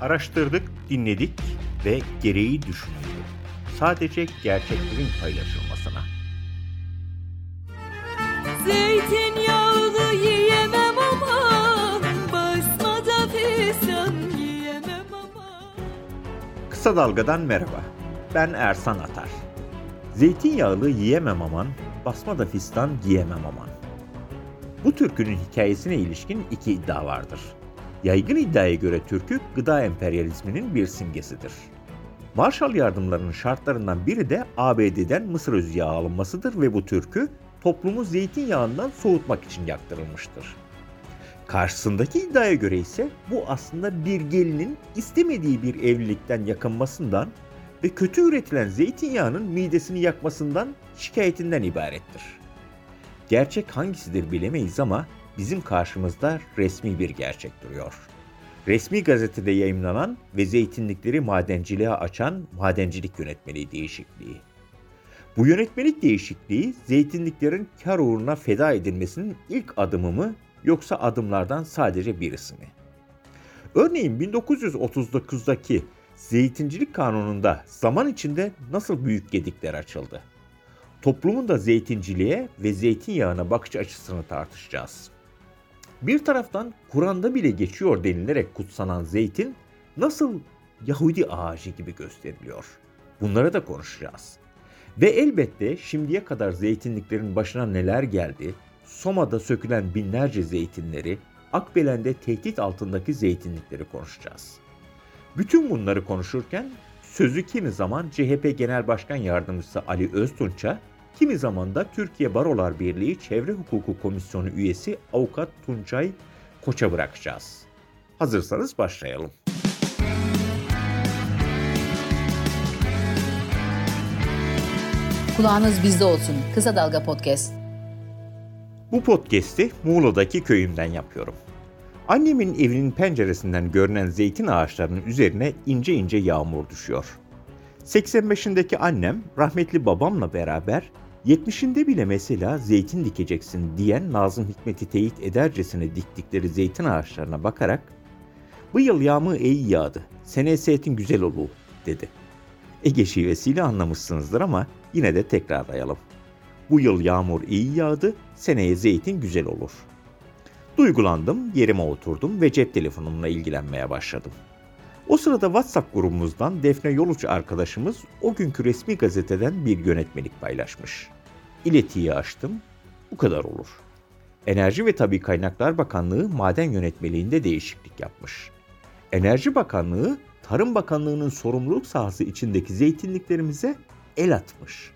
Araştırdık, dinledik ve gereği düşünüldü. Sadece gerçeklerin paylaşılmasına. Zeytinyağlı yiyemem aman Basmada fistan yiyemem aman Kısa Dalga'dan merhaba. Ben Ersan Atar. Zeytinyağlı yiyemem aman, basma da fistan giyemem aman. Bu türkünün hikayesine ilişkin iki iddia vardır. Yaygın iddiaya göre türkü gıda emperyalizminin bir simgesidir. Marshall yardımlarının şartlarından biri de ABD'den mısır özü yağı alınmasıdır ve bu türkü toplumu zeytinyağından soğutmak için yaktırılmıştır. Karşısındaki iddiaya göre ise bu aslında bir gelinin istemediği bir evlilikten yakınmasından ve kötü üretilen zeytinyağının midesini yakmasından şikayetinden ibarettir. Gerçek hangisidir bilemeyiz ama bizim karşımızda resmi bir gerçek duruyor. Resmi gazetede yayımlanan ve zeytinlikleri madenciliğe açan madencilik yönetmeliği değişikliği. Bu yönetmelik değişikliği zeytinliklerin kar uğruna feda edilmesinin ilk adımı mı yoksa adımlardan sadece birisi mi? Örneğin 1939'daki zeytincilik kanununda zaman içinde nasıl büyük gedikler açıldı? Toplumun da zeytinciliğe ve zeytinyağına bakış açısını tartışacağız. Bir taraftan Kur'an'da bile geçiyor denilerek kutsanan zeytin nasıl Yahudi ağacı gibi gösteriliyor? Bunları da konuşacağız. Ve elbette şimdiye kadar zeytinliklerin başına neler geldi, Soma'da sökülen binlerce zeytinleri, Akbelen'de tehdit altındaki zeytinlikleri konuşacağız. Bütün bunları konuşurken sözü kimi zaman CHP Genel Başkan Yardımcısı Ali Öztunç'a, kimi zaman da Türkiye Barolar Birliği Çevre Hukuku Komisyonu üyesi Avukat Tuncay Koç'a bırakacağız. Hazırsanız başlayalım. Kulağınız bizde olsun. Kısa Dalga Podcast. Bu podcast'i Muğla'daki köyümden yapıyorum. Annemin evinin penceresinden görünen zeytin ağaçlarının üzerine ince ince yağmur düşüyor. 85'indeki annem rahmetli babamla beraber 70'inde bile mesela zeytin dikeceksin diyen Nazım Hikmet'i teyit edercesine diktikleri zeytin ağaçlarına bakarak bu yıl yağmur iyi yağdı, seneye zeytin güzel olur dedi. Ege şivesiyle anlamışsınızdır ama yine de tekrarlayalım. Bu yıl yağmur iyi yağdı, seneye zeytin güzel olur. Duygulandım, yerime oturdum ve cep telefonumla ilgilenmeye başladım. O sırada WhatsApp grubumuzdan Defne Yoluç arkadaşımız o günkü resmi gazeteden bir yönetmelik paylaşmış. İletiyi açtım, bu kadar olur. Enerji ve Tabi Kaynaklar Bakanlığı maden yönetmeliğinde değişiklik yapmış. Enerji Bakanlığı, Tarım Bakanlığı'nın sorumluluk sahası içindeki zeytinliklerimize el atmış.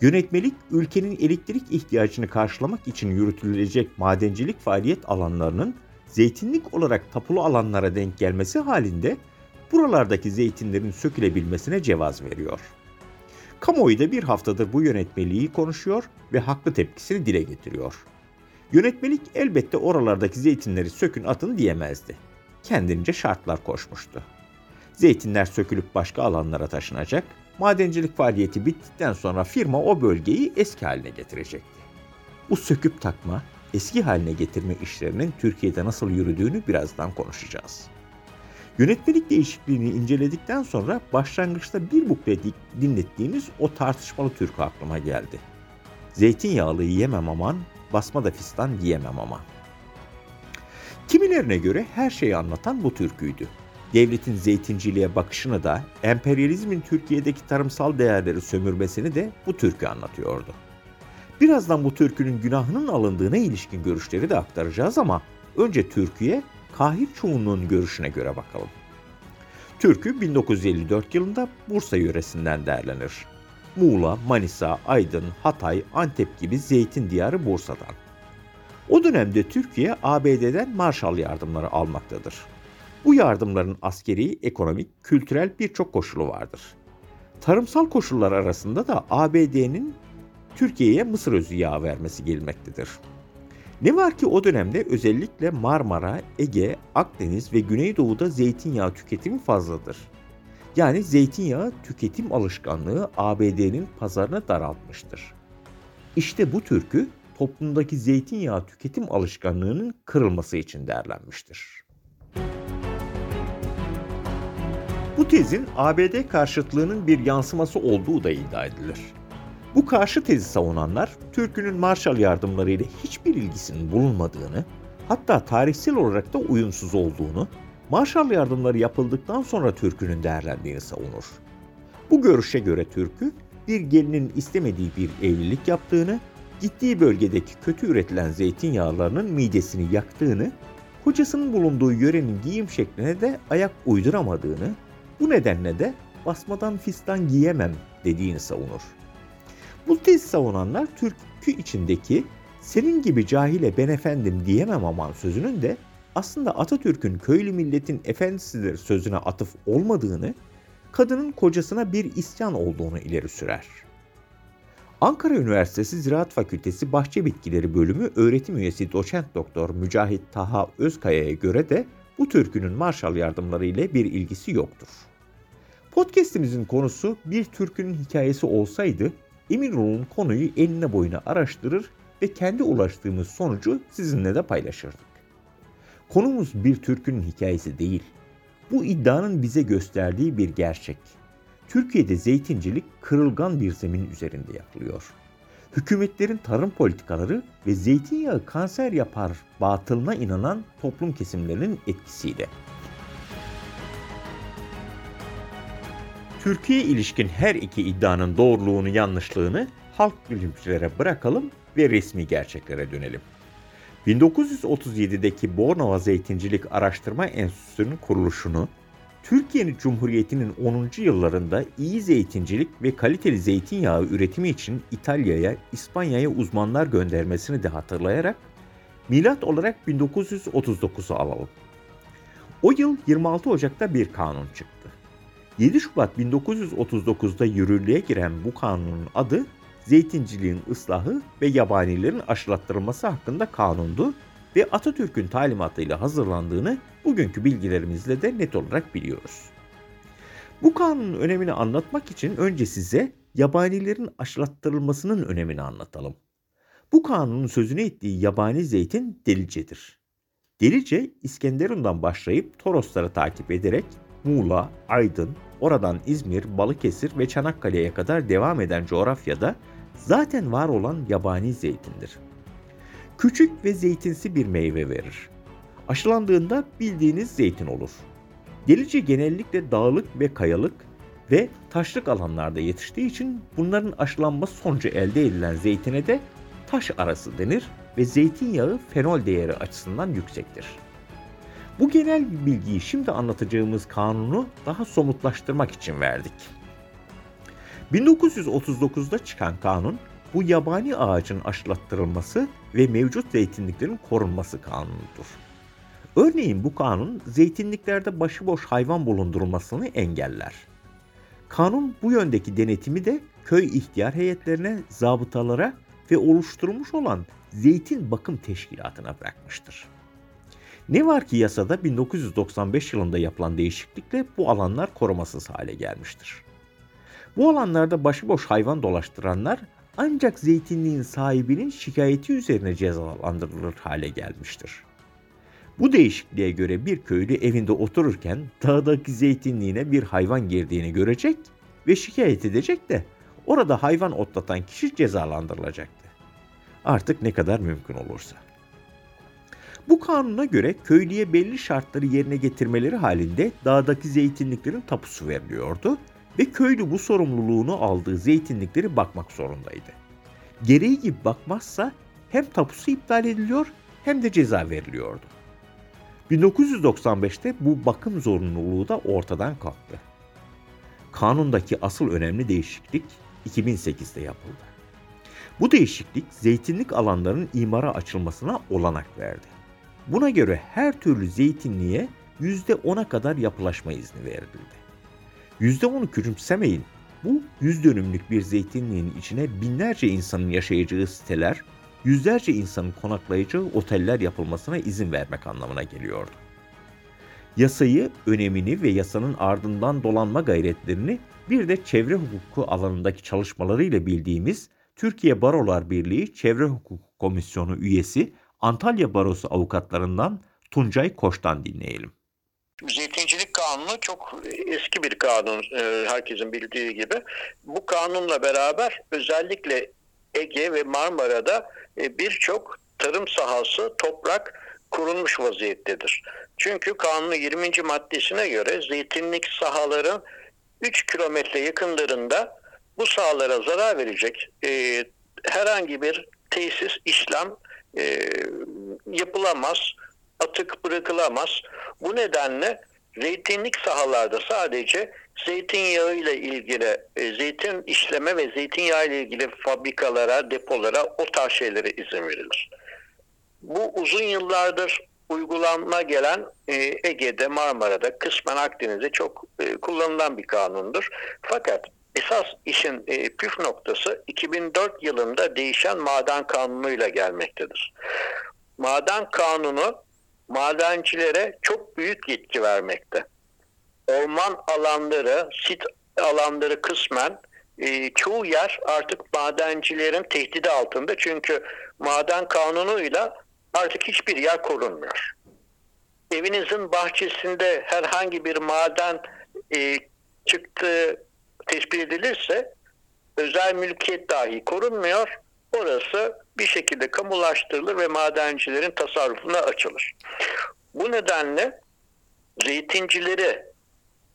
Yönetmelik, ülkenin elektrik ihtiyacını karşılamak için yürütülecek madencilik faaliyet alanlarının zeytinlik olarak tapulu alanlara denk gelmesi halinde buralardaki zeytinlerin sökülebilmesine cevaz veriyor. Kamuoyu da bir haftadır bu yönetmeliği konuşuyor ve haklı tepkisini dile getiriyor. Yönetmelik elbette oralardaki zeytinleri sökün atın diyemezdi. Kendince şartlar koşmuştu. Zeytinler sökülüp başka alanlara taşınacak, madencilik faaliyeti bittikten sonra firma o bölgeyi eski haline getirecekti. Bu söküp takma, eski haline getirme işlerinin Türkiye'de nasıl yürüdüğünü birazdan konuşacağız. Yönetmelik değişikliğini inceledikten sonra başlangıçta bir bukle dinlettiğimiz o tartışmalı türkü aklıma geldi. Zeytinyağlı yiyemem aman, basma da fistan yiyemem aman. Kimilerine göre her şeyi anlatan bu türküydü. Devletin zeytinciliğe bakışını da, emperyalizmin Türkiye'deki tarımsal değerleri sömürmesini de bu türkü anlatıyordu. Birazdan bu türkünün günahının alındığına ilişkin görüşleri de aktaracağız ama önce türküye kahir çoğunluğun görüşüne göre bakalım. Türkü 1954 yılında Bursa yöresinden derlenir. Muğla, Manisa, Aydın, Hatay, Antep gibi zeytin diyarı Bursa'dan. O dönemde Türkiye ABD'den Marshall yardımları almaktadır. Bu yardımların askeri, ekonomik, kültürel birçok koşulu vardır. Tarımsal koşullar arasında da ABD'nin Türkiye'ye mısır özü yağı vermesi gelmektedir. Ne var ki o dönemde özellikle Marmara, Ege, Akdeniz ve Güneydoğu'da zeytinyağı tüketimi fazladır. Yani zeytinyağı tüketim alışkanlığı ABD'nin pazarını daraltmıştır. İşte bu türkü toplumdaki zeytinyağı tüketim alışkanlığının kırılması için derlenmiştir. Bu tezin ABD karşıtlığının bir yansıması olduğu da iddia edilir. Bu karşı tezi savunanlar, Türk'ünün Marshall yardımlarıyla hiçbir ilgisinin bulunmadığını, hatta tarihsel olarak da uyumsuz olduğunu, Marshall yardımları yapıldıktan sonra Türk'ünün değerlendiğini savunur. Bu görüşe göre Türk'ü bir gelinin istemediği bir evlilik yaptığını, gittiği bölgedeki kötü üretilen zeytinyağlarının midesini yaktığını, kocasının bulunduğu yörenin giyim şekline de ayak uyduramadığını, bu nedenle de basmadan fistan giyemem dediğini savunur. Bu tez savunanlar Türk'ü içindeki senin gibi cahile ben efendim diyemem aman sözünün de aslında Atatürk'ün köylü milletin efendisidir sözüne atıf olmadığını, kadının kocasına bir isyan olduğunu ileri sürer. Ankara Üniversitesi Ziraat Fakültesi Bahçe Bitkileri Bölümü öğretim üyesi doçent doktor Mücahit Taha Özkaya'ya göre de bu türkünün Marshall yardımları ile bir ilgisi yoktur. Podcast'imizin konusu bir türkünün hikayesi olsaydı emin olun konuyu eline boyuna araştırır ve kendi ulaştığımız sonucu sizinle de paylaşırdık. Konumuz bir türkünün hikayesi değil. Bu iddianın bize gösterdiği bir gerçek. Türkiye'de zeytincilik kırılgan bir zemin üzerinde yapılıyor. Hükümetlerin tarım politikaları ve zeytinyağı kanser yapar batılına inanan toplum kesimlerinin etkisiyle. Türkiye ilişkin her iki iddianın doğruluğunu yanlışlığını halk bilimcilere bırakalım ve resmi gerçeklere dönelim. 1937'deki Bornova Zeytincilik Araştırma Enstitüsü'nün kuruluşunu, Türkiye'nin Cumhuriyeti'nin 10. yıllarında iyi zeytincilik ve kaliteli zeytinyağı üretimi için İtalya'ya, İspanya'ya uzmanlar göndermesini de hatırlayarak milat olarak 1939'u alalım. O yıl 26 Ocak'ta bir kanun çıktı. 7 Şubat 1939'da yürürlüğe giren bu kanunun adı zeytinciliğin ıslahı ve yabanilerin aşılattırılması hakkında kanundu ve Atatürk'ün talimatıyla hazırlandığını bugünkü bilgilerimizle de net olarak biliyoruz. Bu kanunun önemini anlatmak için önce size yabanilerin aşılattırılmasının önemini anlatalım. Bu kanunun sözünü ettiği yabani zeytin Delice'dir. Delice, İskenderun'dan başlayıp Torosları takip ederek Muğla, Aydın, oradan İzmir, Balıkesir ve Çanakkale'ye kadar devam eden coğrafyada zaten var olan yabani zeytindir. Küçük ve zeytinsi bir meyve verir. Aşılandığında bildiğiniz zeytin olur. Delice genellikle dağlık ve kayalık ve taşlık alanlarda yetiştiği için bunların aşılanması sonucu elde edilen zeytine de taş arası denir ve zeytinyağı fenol değeri açısından yüksektir. Bu genel bilgiyi şimdi anlatacağımız kanunu daha somutlaştırmak için verdik. 1939'da çıkan kanun bu yabani ağacın aşılattırılması ve mevcut zeytinliklerin korunması kanunudur. Örneğin bu kanun zeytinliklerde başıboş hayvan bulundurulmasını engeller. Kanun bu yöndeki denetimi de köy ihtiyar heyetlerine, zabıtalara ve oluşturulmuş olan Zeytin Bakım Teşkilatı'na bırakmıştır. Ne var ki yasada 1995 yılında yapılan değişiklikle bu alanlar korumasız hale gelmiştir. Bu alanlarda başıboş hayvan dolaştıranlar ancak zeytinliğin sahibinin şikayeti üzerine cezalandırılır hale gelmiştir. Bu değişikliğe göre bir köylü evinde otururken dağdaki zeytinliğine bir hayvan girdiğini görecek ve şikayet edecek de orada hayvan otlatan kişi cezalandırılacaktı. Artık ne kadar mümkün olursa. Bu kanuna göre köylüye belli şartları yerine getirmeleri halinde dağdaki zeytinliklerin tapusu veriliyordu ve köylü bu sorumluluğunu aldığı zeytinlikleri bakmak zorundaydı. Gereği gibi bakmazsa hem tapusu iptal ediliyor hem de ceza veriliyordu. 1995'te bu bakım zorunluluğu da ortadan kalktı. Kanundaki asıl önemli değişiklik 2008'de yapıldı. Bu değişiklik zeytinlik alanlarının imara açılmasına olanak verdi. Buna göre her türlü zeytinliğe %10'a kadar yapılaşma izni verildi. %10'u küçümsemeyin. Bu 100 dönümlük bir zeytinliğin içine binlerce insanın yaşayacağı siteler, yüzlerce insanın konaklayacağı oteller yapılmasına izin vermek anlamına geliyordu. Yasayı, önemini ve yasanın ardından dolanma gayretlerini bir de çevre hukuku alanındaki çalışmalarıyla bildiğimiz Türkiye Barolar Birliği Çevre Hukuku Komisyonu üyesi Antalya Barosu avukatlarından Tuncay Koç'tan dinleyelim. Zeytincilik Kanunu çok eski bir kanun e, herkesin bildiği gibi. Bu kanunla beraber özellikle Ege ve Marmara'da e, birçok tarım sahası toprak kurulmuş vaziyettedir. Çünkü kanunun 20. maddesine göre zeytinlik sahaların 3 kilometre yakınlarında bu sahalara zarar verecek e, herhangi bir tesis, işlem e, yapılamaz, atık bırakılamaz. Bu nedenle zeytinlik sahalarda sadece zeytinyağı ile ilgili e, zeytin işleme ve zeytinyağı ile ilgili fabrikalara, depolara o tarz şeylere izin verilir. Bu uzun yıllardır uygulanma gelen e, Ege'de, Marmara'da, kısmen Akdeniz'de çok e, kullanılan bir kanundur. Fakat esas işin e, püf noktası 2004 yılında değişen maden kanunuyla gelmektedir. Maden kanunu madencilere çok büyük yetki vermekte. Orman alanları, sit alanları kısmen e, çoğu yer artık madencilerin tehdidi altında. Çünkü maden kanunuyla artık hiçbir yer korunmuyor. Evinizin bahçesinde herhangi bir maden e, çıktığı tespit edilirse özel mülkiyet dahi korunmuyor. Orası bir şekilde kamulaştırılır ve madencilerin tasarrufuna açılır. Bu nedenle zeytincileri,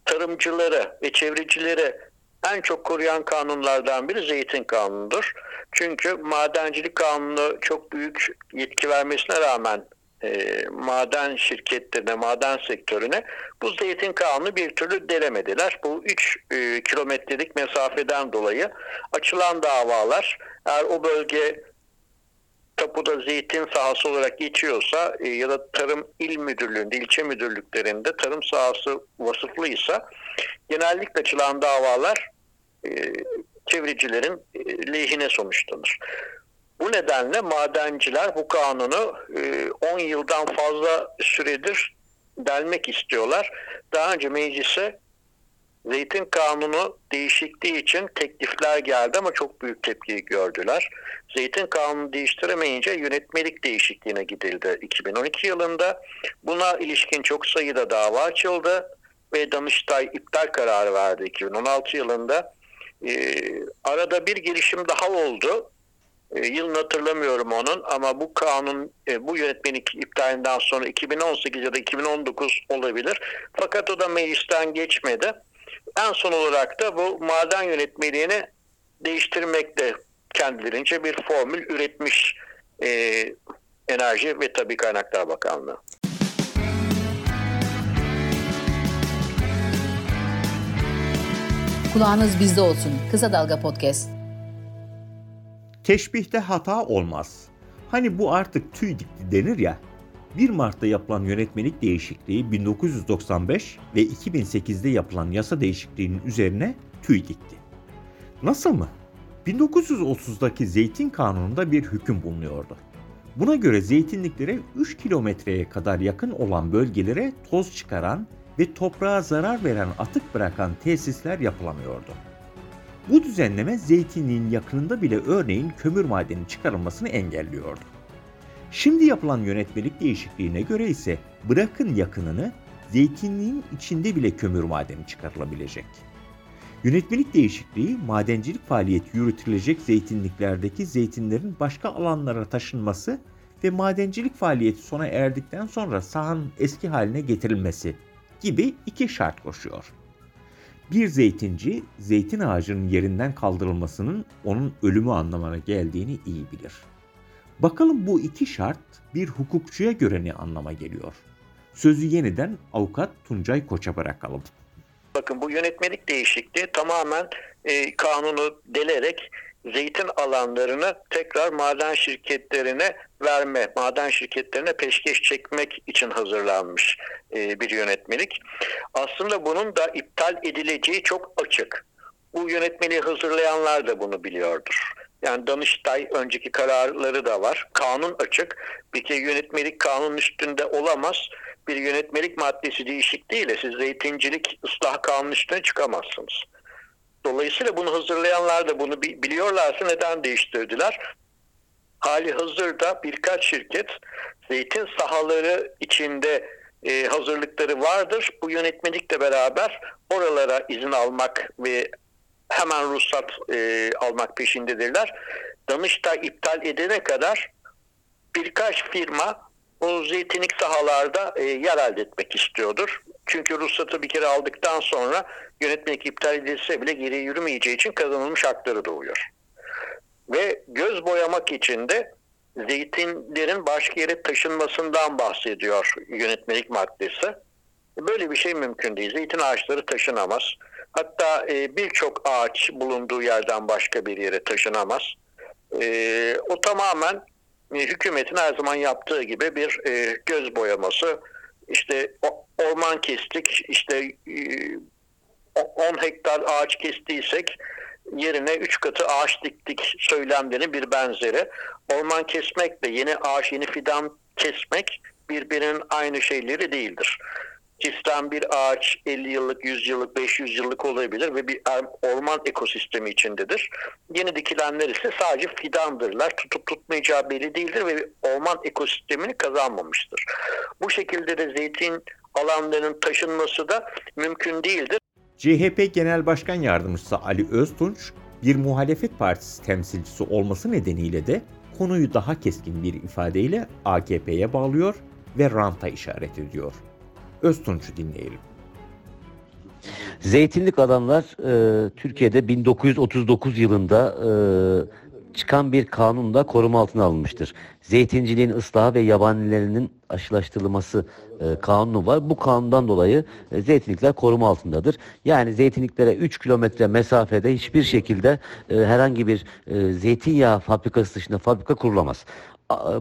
tarımcıları ve çevrecileri en çok koruyan kanunlardan biri zeytin kanunudur. Çünkü madencilik kanunu çok büyük yetki vermesine rağmen e, maden şirketlerine, maden sektörüne bu zeytin kanunu bir türlü delemediler. Bu 3 e, kilometrelik mesafeden dolayı açılan davalar eğer o bölge tapuda zeytin sahası olarak geçiyorsa e, ya da tarım il müdürlüğünde, ilçe müdürlüklerinde tarım sahası vasıflıysa genellikle açılan davalar e, çevrecilerin e, lehine sonuçlanır. Bu nedenle madenciler bu kanunu 10 yıldan fazla süredir delmek istiyorlar. Daha önce meclise Zeytin kanunu değişikliği için teklifler geldi ama çok büyük tepki gördüler. Zeytin kanunu değiştiremeyince yönetmelik değişikliğine gidildi 2012 yılında. Buna ilişkin çok sayıda dava açıldı ve Danıştay iptal kararı verdi 2016 yılında. Ee, arada bir girişim daha oldu. E, yılını hatırlamıyorum onun ama bu kanun e, bu yönetmelik iptalinden sonra 2018 ya da 2019 olabilir. Fakat o da meclisten geçmedi. En son olarak da bu maden yönetmeliğini değiştirmekte kendilerince bir formül üretmiş e, Enerji ve Tabi Kaynaklar Bakanlığı. Kulağınız bizde olsun. Kısa Dalga Podcast. Teşbihte hata olmaz. Hani bu artık tüy dikti denir ya. 1 Mart'ta yapılan yönetmelik değişikliği 1995 ve 2008'de yapılan yasa değişikliğinin üzerine tüy dikti. Nasıl mı? 1930'daki zeytin kanununda bir hüküm bulunuyordu. Buna göre zeytinliklere 3 kilometreye kadar yakın olan bölgelere toz çıkaran ve toprağa zarar veren atık bırakan tesisler yapılamıyordu. Bu düzenleme zeytinliğin yakınında bile örneğin kömür madeni çıkarılmasını engelliyordu. Şimdi yapılan yönetmelik değişikliğine göre ise bırakın yakınını zeytinliğin içinde bile kömür madeni çıkarılabilecek. Yönetmelik değişikliği madencilik faaliyeti yürütülecek zeytinliklerdeki zeytinlerin başka alanlara taşınması ve madencilik faaliyeti sona erdikten sonra sahanın eski haline getirilmesi gibi iki şart koşuyor. Bir zeytinci zeytin ağacının yerinden kaldırılmasının onun ölümü anlamına geldiğini iyi bilir. Bakalım bu iki şart bir hukukçuya göre ne anlama geliyor? Sözü yeniden avukat Tuncay Koç'a bırakalım. Bakın bu yönetmelik değişikliği tamamen e, kanunu delerek zeytin alanlarını tekrar maden şirketlerine verme, maden şirketlerine peşkeş çekmek için hazırlanmış e, bir yönetmelik. Aslında bunun da iptal edileceği çok açık. Bu yönetmeliği hazırlayanlar da bunu biliyordur. Yani Danıştay önceki kararları da var. Kanun açık. Bir kere yönetmelik kanunun üstünde olamaz. Bir yönetmelik maddesi değişikliğiyle siz zeytincilik ıslah kanunun üstüne çıkamazsınız. Dolayısıyla bunu hazırlayanlar da bunu biliyorlarsa neden değiştirdiler? Hali hazırda birkaç şirket zeytin sahaları içinde e, hazırlıkları vardır. Bu yönetmelikle beraber oralara izin almak ve hemen ruhsat e, almak peşindedirler. Danıştay iptal edene kadar birkaç firma o zeytinlik sahalarda e, yer elde etmek istiyordur. Çünkü ruhsatı bir kere aldıktan sonra yönetmelik iptal edilse bile geri yürümeyeceği için kazanılmış hakları doğuyor. Ve göz boyamak için de zeytinlerin başka yere taşınmasından bahsediyor yönetmelik maddesi. Böyle bir şey mümkün değil. Zeytin ağaçları taşınamaz. Hatta e, birçok ağaç bulunduğu yerden başka bir yere taşınamaz. E, o tamamen e, hükümetin her zaman yaptığı gibi bir e, göz boyaması. İşte orman kestik, işte e, 10 hektar ağaç kestiysek yerine 3 katı ağaç diktik söylemlerinin bir benzeri. Orman kesmekle yeni ağaç, yeni fidan kesmek birbirinin aynı şeyleri değildir. Cisden bir ağaç 50 yıllık, 100 yıllık, 500 yıllık olabilir ve bir orman ekosistemi içindedir. Yeni dikilenler ise sadece fidandırlar. Tutup tutmayacağı belli değildir ve orman ekosistemini kazanmamıştır. Bu şekilde de zeytin alanlarının taşınması da mümkün değildir. CHP Genel Başkan Yardımcısı Ali Öztunç, bir muhalefet partisi temsilcisi olması nedeniyle de konuyu daha keskin bir ifadeyle AKP'ye bağlıyor ve ranta işaret ediyor. Öztunç'u dinleyelim. Zeytinlik adamlar e, Türkiye'de 1939 yılında e, çıkan bir kanunla koruma altına alınmıştır. Zeytinciliğin ıslahı ve yabanilerinin aşılaştırılması e, kanunu var. Bu kanundan dolayı e, zeytinlikler koruma altındadır. Yani zeytinliklere 3 kilometre mesafede hiçbir şekilde e, herhangi bir e, zeytinyağı fabrikası dışında fabrika kurulamaz.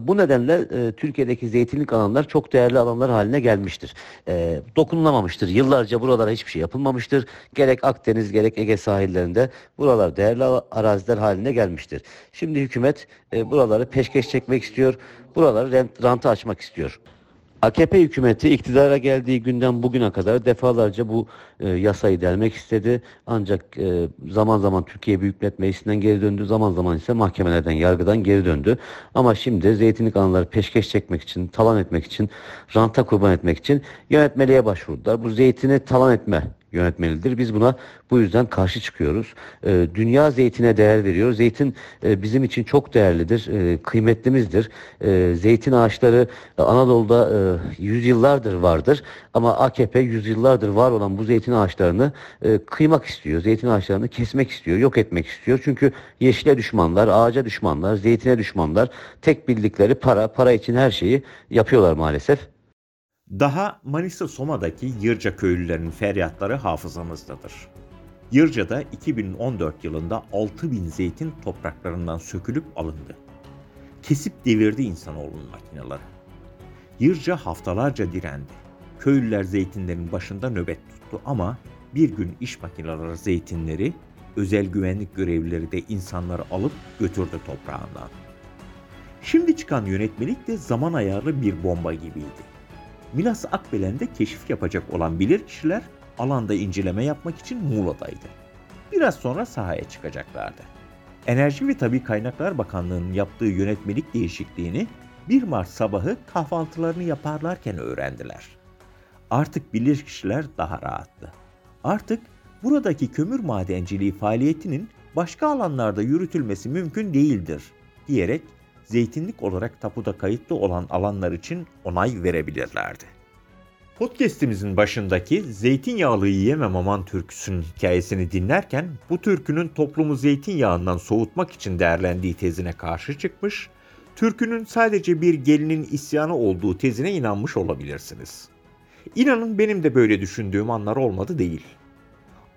Bu nedenle e, Türkiye'deki zeytinlik alanlar çok değerli alanlar haline gelmiştir. E, dokunulamamıştır. Yıllarca buralara hiçbir şey yapılmamıştır. Gerek Akdeniz gerek Ege sahillerinde buralar değerli araziler haline gelmiştir. Şimdi hükümet e, buraları peşkeş çekmek istiyor. Buraları rent, ranta açmak istiyor. AKP hükümeti iktidara geldiği günden bugüne kadar defalarca bu e, yasayı delmek istedi. Ancak e, zaman zaman Türkiye Büyük Millet Meclisi'nden geri döndü, zaman zaman ise mahkemelerden, yargıdan geri döndü. Ama şimdi zeytinlik alanları peşkeş çekmek için, talan etmek için, ranta kurban etmek için yönetmeliğe başvurdular. Bu zeytini talan etme yönetmelidir. Biz buna bu yüzden karşı çıkıyoruz. E, dünya zeytine değer veriyor. Zeytin e, bizim için çok değerlidir, e, kıymetlimizdir. E, zeytin ağaçları e, Anadolu'da e, yüzyıllardır vardır. Ama AKP yüzyıllardır var olan bu zeytin ağaçlarını e, kıymak istiyor. Zeytin ağaçlarını kesmek istiyor, yok etmek istiyor. Çünkü yeşile düşmanlar, ağaca düşmanlar, zeytine düşmanlar tek bildikleri para, para için her şeyi yapıyorlar maalesef. Daha Manisa Soma'daki Yırca köylülerinin feryatları hafızamızdadır. Yırca'da 2014 yılında 6000 zeytin topraklarından sökülüp alındı. Kesip devirdi insanoğlunun makineleri. Yırca haftalarca direndi. Köylüler zeytinlerin başında nöbet tuttu ama bir gün iş makineleri zeytinleri, özel güvenlik görevlileri de insanları alıp götürdü toprağından. Şimdi çıkan yönetmelik de zaman ayarlı bir bomba gibiydi. Milas Akbelen'de keşif yapacak olan bilirkişiler alanda inceleme yapmak için Muğla'daydı. Biraz sonra sahaya çıkacaklardı. Enerji ve Tabi Kaynaklar Bakanlığı'nın yaptığı yönetmelik değişikliğini 1 Mart sabahı kahvaltılarını yaparlarken öğrendiler. Artık bilirkişiler daha rahattı. Artık buradaki kömür madenciliği faaliyetinin başka alanlarda yürütülmesi mümkün değildir diyerek zeytinlik olarak tapuda kayıtlı olan alanlar için onay verebilirlerdi. Podcast'imizin başındaki zeytinyağlı yiyemem aman türküsünün hikayesini dinlerken bu türkünün toplumu zeytinyağından soğutmak için değerlendiği tezine karşı çıkmış, türkünün sadece bir gelinin isyanı olduğu tezine inanmış olabilirsiniz. İnanın benim de böyle düşündüğüm anlar olmadı değil.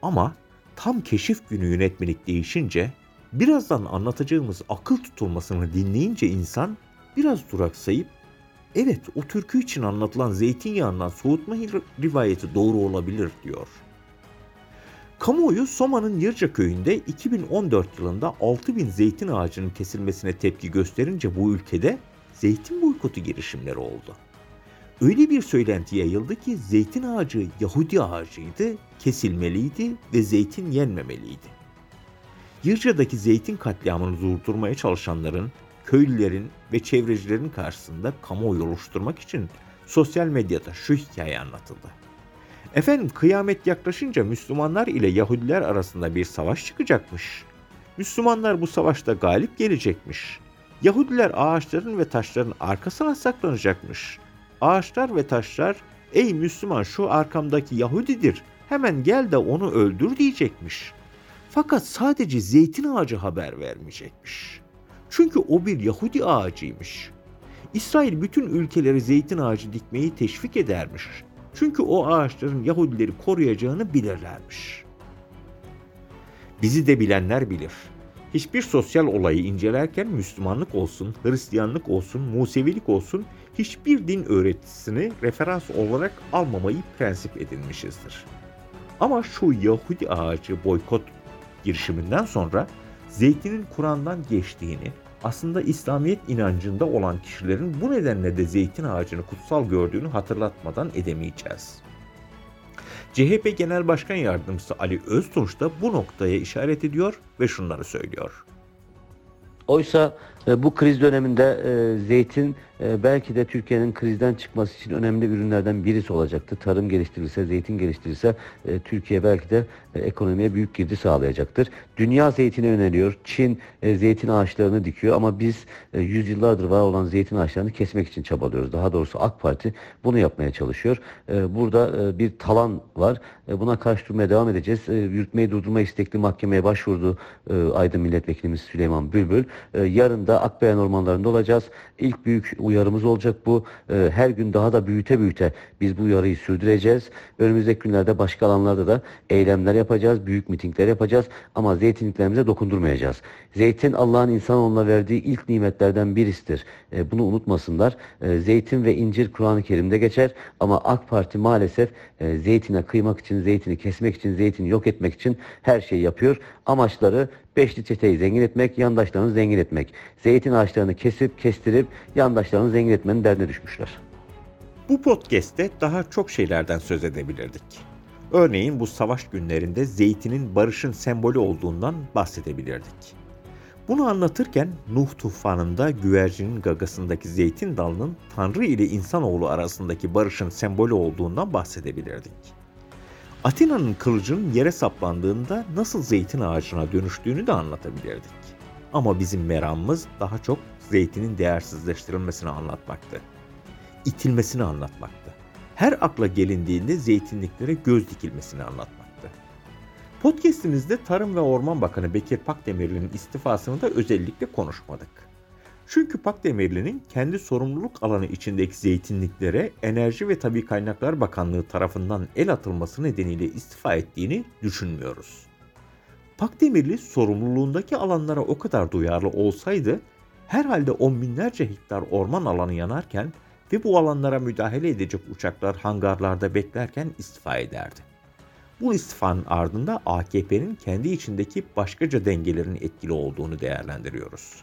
Ama tam keşif günü yönetmelik değişince Birazdan anlatacağımız akıl tutulmasını dinleyince insan biraz duraksayıp evet o türkü için anlatılan zeytinyağından soğutma rivayeti doğru olabilir diyor. Kamuoyu Soma'nın Yırca köyünde 2014 yılında 6000 zeytin ağacının kesilmesine tepki gösterince bu ülkede zeytin boykotu girişimleri oldu. Öyle bir söylenti yayıldı ki zeytin ağacı Yahudi ağacıydı, kesilmeliydi ve zeytin yenmemeliydi. Yırca'daki zeytin katliamını durdurmaya çalışanların, köylülerin ve çevrecilerin karşısında kamuoyu oluşturmak için Sosyal medyada şu hikaye anlatıldı. Efendim kıyamet yaklaşınca Müslümanlar ile Yahudiler arasında bir savaş çıkacakmış. Müslümanlar bu savaşta galip gelecekmiş. Yahudiler ağaçların ve taşların arkasına saklanacakmış. Ağaçlar ve taşlar ey Müslüman şu arkamdaki Yahudidir hemen gel de onu öldür diyecekmiş. Fakat sadece zeytin ağacı haber vermeyecekmiş. Çünkü o bir Yahudi ağacıymış. İsrail bütün ülkeleri zeytin ağacı dikmeyi teşvik edermiş. Çünkü o ağaçların Yahudileri koruyacağını bilirlermiş. Bizi de bilenler bilir. Hiçbir sosyal olayı incelerken Müslümanlık olsun, Hristiyanlık olsun, Musevilik olsun hiçbir din öğretisini referans olarak almamayı prensip edinmişizdir. Ama şu Yahudi ağacı boykot girişiminden sonra zeytinin Kur'an'dan geçtiğini, aslında İslamiyet inancında olan kişilerin bu nedenle de zeytin ağacını kutsal gördüğünü hatırlatmadan edemeyeceğiz. CHP Genel Başkan Yardımcısı Ali Öztunç da bu noktaya işaret ediyor ve şunları söylüyor. Oysa bu kriz döneminde e, zeytin e, belki de Türkiye'nin krizden çıkması için önemli ürünlerden birisi olacaktı. Tarım geliştirilse, zeytin geliştirilse e, Türkiye belki de e, ekonomiye büyük girdi sağlayacaktır. Dünya zeytine yöneliyor. Çin e, zeytin ağaçlarını dikiyor ama biz e, yüzyıllardır var olan zeytin ağaçlarını kesmek için çabalıyoruz. Daha doğrusu AK Parti bunu yapmaya çalışıyor. E, burada e, bir talan var. E, buna karşı durmaya devam edeceğiz. E, yürütmeyi durdurma istekli mahkemeye başvurdu e, Aydın Milletvekilimiz Süleyman Bülbül. E, yarın da Akbeyan ormanlarında olacağız. İlk büyük uyarımız olacak bu. E, her gün daha da büyüte büyüte biz bu uyarıyı sürdüreceğiz. Önümüzdeki günlerde başka alanlarda da eylemler yapacağız, büyük mitingler yapacağız ama zeytinliklerimize dokundurmayacağız. Zeytin Allah'ın insanoğluna verdiği ilk nimetlerden birisidir. E, bunu unutmasınlar. E, zeytin ve incir Kur'an-ı Kerim'de geçer ama AK Parti maalesef e, zeytine kıymak için, zeytini kesmek için, zeytini yok etmek için her şeyi yapıyor. Amaçları beşli çeteyi zengin etmek, yandaşlarını zengin etmek. Zeytin ağaçlarını kesip, kestirip yandaşlarını zengin etmenin derdine düşmüşler. Bu podcast'te daha çok şeylerden söz edebilirdik. Örneğin bu savaş günlerinde zeytinin barışın sembolü olduğundan bahsedebilirdik. Bunu anlatırken Nuh tufanında güvercinin gagasındaki zeytin dalının Tanrı ile insanoğlu arasındaki barışın sembolü olduğundan bahsedebilirdik. Atina'nın kılıcının yere saplandığında nasıl zeytin ağacına dönüştüğünü de anlatabilirdik. Ama bizim meramımız daha çok zeytinin değersizleştirilmesini anlatmaktı. İtilmesini anlatmaktı. Her akla gelindiğinde zeytinliklere göz dikilmesini anlatmaktı. Podcast'imizde Tarım ve Orman Bakanı Bekir Pakdemirli'nin istifasını da özellikle konuşmadık. Çünkü Pakdemirli'nin kendi sorumluluk alanı içindeki zeytinliklere Enerji ve Tabi Kaynaklar Bakanlığı tarafından el atılması nedeniyle istifa ettiğini düşünmüyoruz. Pakdemirli sorumluluğundaki alanlara o kadar duyarlı olsaydı herhalde on binlerce hektar orman alanı yanarken ve bu alanlara müdahale edecek uçaklar hangarlarda beklerken istifa ederdi. Bu istifanın ardında AKP'nin kendi içindeki başkaca dengelerin etkili olduğunu değerlendiriyoruz.